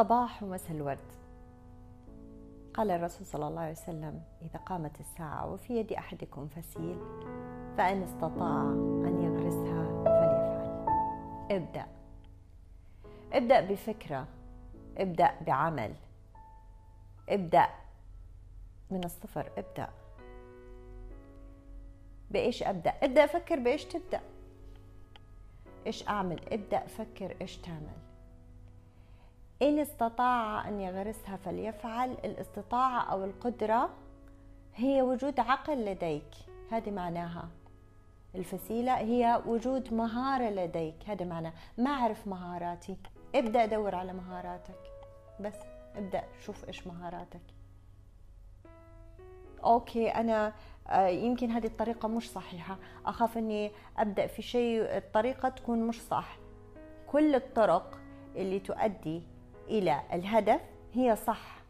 صباح ومساء الورد. قال الرسول صلى الله عليه وسلم إذا قامت الساعة وفي يد أحدكم فسيل فإن استطاع أن يغرسها فليفعل. ابدأ. ابدأ بفكرة. ابدأ بعمل. ابدأ من الصفر. ابدأ. بإيش أبدأ؟ ابدأ فكر بإيش تبدأ. إيش أعمل؟ ابدأ فكر إيش تعمل. إن استطاع أن يغرسها فليفعل الاستطاعة أو القدرة هي وجود عقل لديك هذه معناها. الفسيلة هي وجود مهارة لديك هذا معناه ما أعرف مهاراتي؟ ابدأ دور على مهاراتك. بس ابدأ شوف إيش مهاراتك. أوكي أنا آه، يمكن هذه الطريقة مش صحيحة. أخاف أني أبدأ في شيء الطريقة تكون مش صح. كل الطرق اللي تؤدي إلى الهدف هي صح.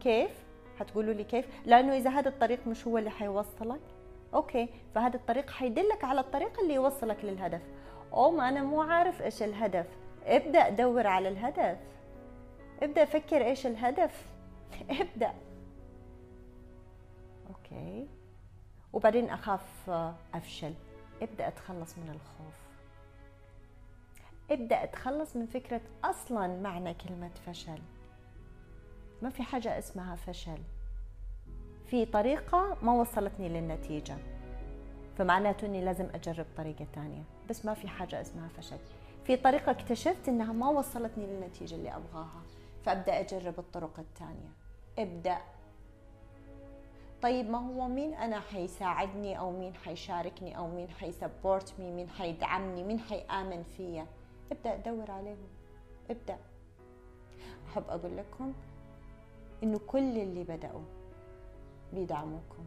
كيف؟ حتقولوا لي كيف؟ لأنه إذا هذا الطريق مش هو اللي حيوصلك؟ أوكي فهذا الطريق حيدلك على الطريق اللي يوصلك للهدف. أو ما أنا مو عارف إيش الهدف. ابدأ دور على الهدف. ابدأ فكر إيش الهدف. ابدأ. أوكي. وبعدين أخاف أفشل. ابدأ أتخلص من الخوف. ابدأ اتخلص من فكرة أصلا معنى كلمة فشل. ما في حاجة اسمها فشل. في طريقة ما وصلتني للنتيجة. فمعناته إني لازم أجرب طريقة ثانية بس ما في حاجة اسمها فشل. في طريقة اكتشفت إنها ما وصلتني للنتيجة اللي أبغاها. فأبدأ أجرب الطرق الثانية ابدأ. طيب ما هو مين أنا حيساعدني أو مين حيشاركني أو مين حيسبورت مي مين حيدعمني مين حيآمن فيا؟ ابدأ دور عليهم. ابدأ. أحب أقول لكم إنه كل اللي بدأوا بيدعموكم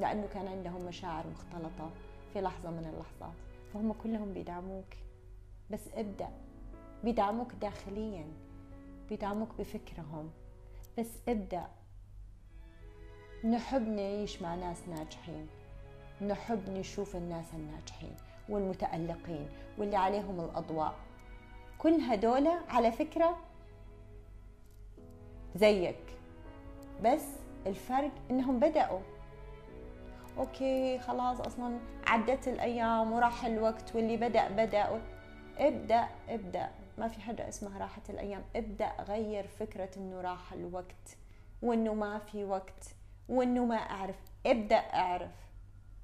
لأنه كان عندهم مشاعر مختلطة في لحظة من اللحظات فهم كلهم بيدعموك. بس ابدأ. بيدعموك داخليا بيدعموك بفكرهم. بس ابدأ. نحب نعيش مع ناس ناجحين. نحب نشوف الناس الناجحين. والمتألقين واللي عليهم الأضواء. كل هدول على فكرة زيك بس الفرق إنهم بدأوا. أوكي خلاص أصلا عدت الأيام وراح الوقت واللي بدأ بدأ. ابدأ ابدأ. ما في حاجة اسمها راحت الأيام. ابدأ غير فكرة إنه راح الوقت وإنه ما في وقت وإنه ما أعرف. ابدأ أعرف.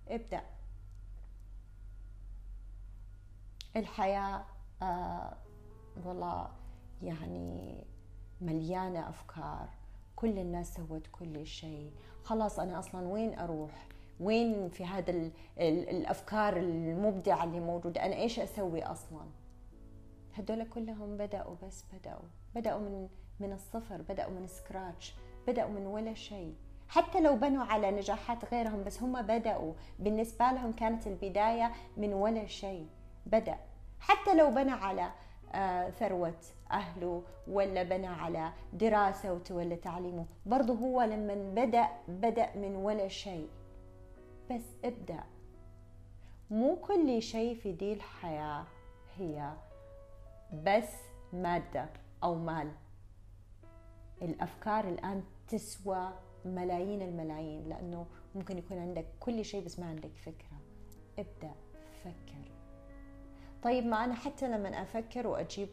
ابدأ. الحياة آه والله يعني مليانة أفكار. كل الناس سوت كل شيء. خلاص أنا أصلا وين أروح؟ وين في هذا ال ال الأفكار المبدعة اللي موجودة؟ أنا إيش أسوي أصلا؟ هدول كلهم بدأوا بس بدأوا. بدأوا من من الصفر بدأوا من سكراتش بدأوا من ولا شيء. حتى لو بنوا على نجاحات غيرهم بس هم بدأوا. بالنسبة لهم كانت البداية من ولا شيء. بدأ. حتى لو بنى على آه، ثروة أهله ولا بنى على دراسة وتولى تعليمه برضه هو لما بدأ بدأ من ولا شيء. بس ابدأ. مو كل شيء في دي الحياة هي بس مادة أو مال. الأفكار الآن تسوى ملايين الملايين لأنه ممكن يكون عندك كل شيء بس ما عندك فكرة. ابدأ فكر. طيب ما أنا حتى لما أفكر وأجيب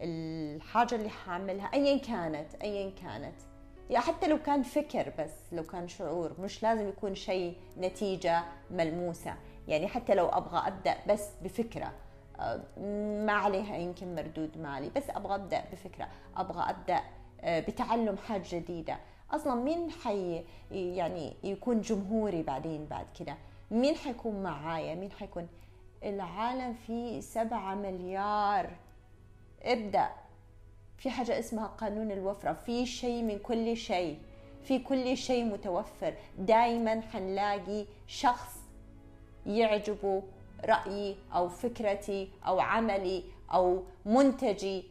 الحاجة اللي حاعملها ايا كانت ايا كانت. يا حتى لو كان فكر بس لو كان شعور مش لازم يكون شيء نتيجة ملموسة. يعني حتى لو أبغى أبدأ بس بفكرة آه، ما عليها يمكن مردود مالي بس أبغى أبدأ بفكرة. أبغى أبدأ آه، بتعلم حاجة جديدة. أصلا مين حي يعني يكون جمهوري بعدين بعد كده؟ مين حيكون معايا؟ مين حيكون العالم فيه سبعة مليار. ابدأ. في حاجة اسمها قانون الوفرة. في شيء من كل شيء. في كل شيء متوفر. دائما حنلاقي شخص يعجبه رأيي أو فكرتي أو عملي أو منتجي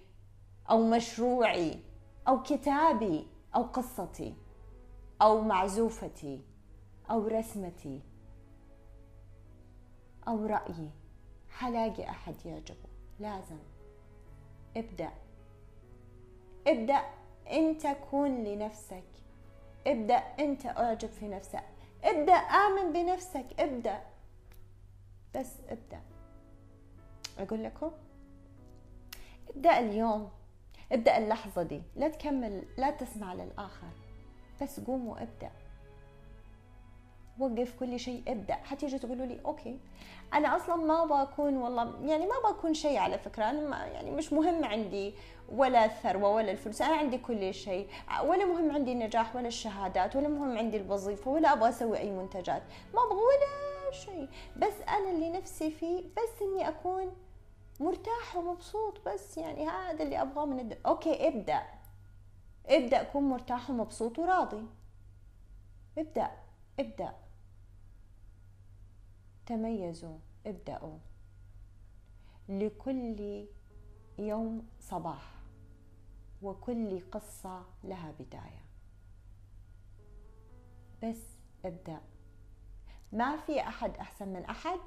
أو مشروعي أو كتابي أو قصتي أو معزوفتي أو رسمتي أو رأيي. حلاقي أحد يعجبه. لازم. ابدأ. ابدأ أنت كون لنفسك. ابدأ أنت أعجب في نفسك. ابدأ آمن بنفسك. ابدأ. بس ابدأ. أقول لكم؟ ابدأ اليوم. ابدأ اللحظة دي. لا تكمل لا تسمع للآخر. بس قوم وابدأ. وقف كل شيء ابدأ. حتيجي تقولوا لي أوكي. أنا أصلا ما بكون والله يعني ما بكون شيء على فكرة. أنا ما يعني مش مهم عندي ولا الثروة ولا الفلوس. أنا عندي كل شيء. ولا مهم عندي النجاح ولا الشهادات ولا مهم عندي الوظيفة ولا أبغى أسوي أي منتجات. ما أبغى ولا شيء. بس أنا اللي نفسي فيه بس إني أكون مرتاح ومبسوط بس. يعني هذا اللي أبغاه من الد... أوكي ابدأ. ابدأ كن مرتاح ومبسوط وراضي. ابدأ. ابدأ. تميزوا ابدأوا. لكل يوم صباح وكل قصة لها بداية. بس ابدأ. ما في أحد أحسن من أحد.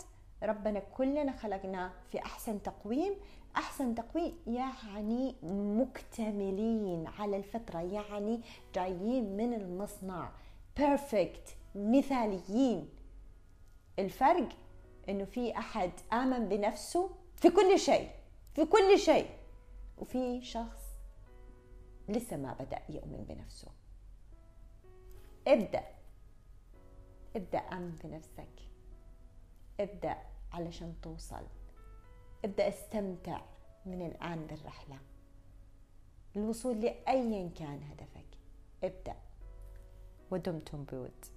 ربنا كلنا خلقنا في أحسن تقويم. أحسن تقويم يعني مكتملين على الفطرة يعني جايين من المصنع. بيرفكت مثاليين. الفرق إنه في أحد آمن بنفسه في كل شيء في كل شيء وفي شخص لسه ما بدأ يؤمن بنفسه. ابدأ ابدأ آمن بنفسك. ابدأ علشان توصل. ابدأ استمتع من الآن بالرحلة. الوصول لأيا كان هدفك. ابدأ. ودمتم بود.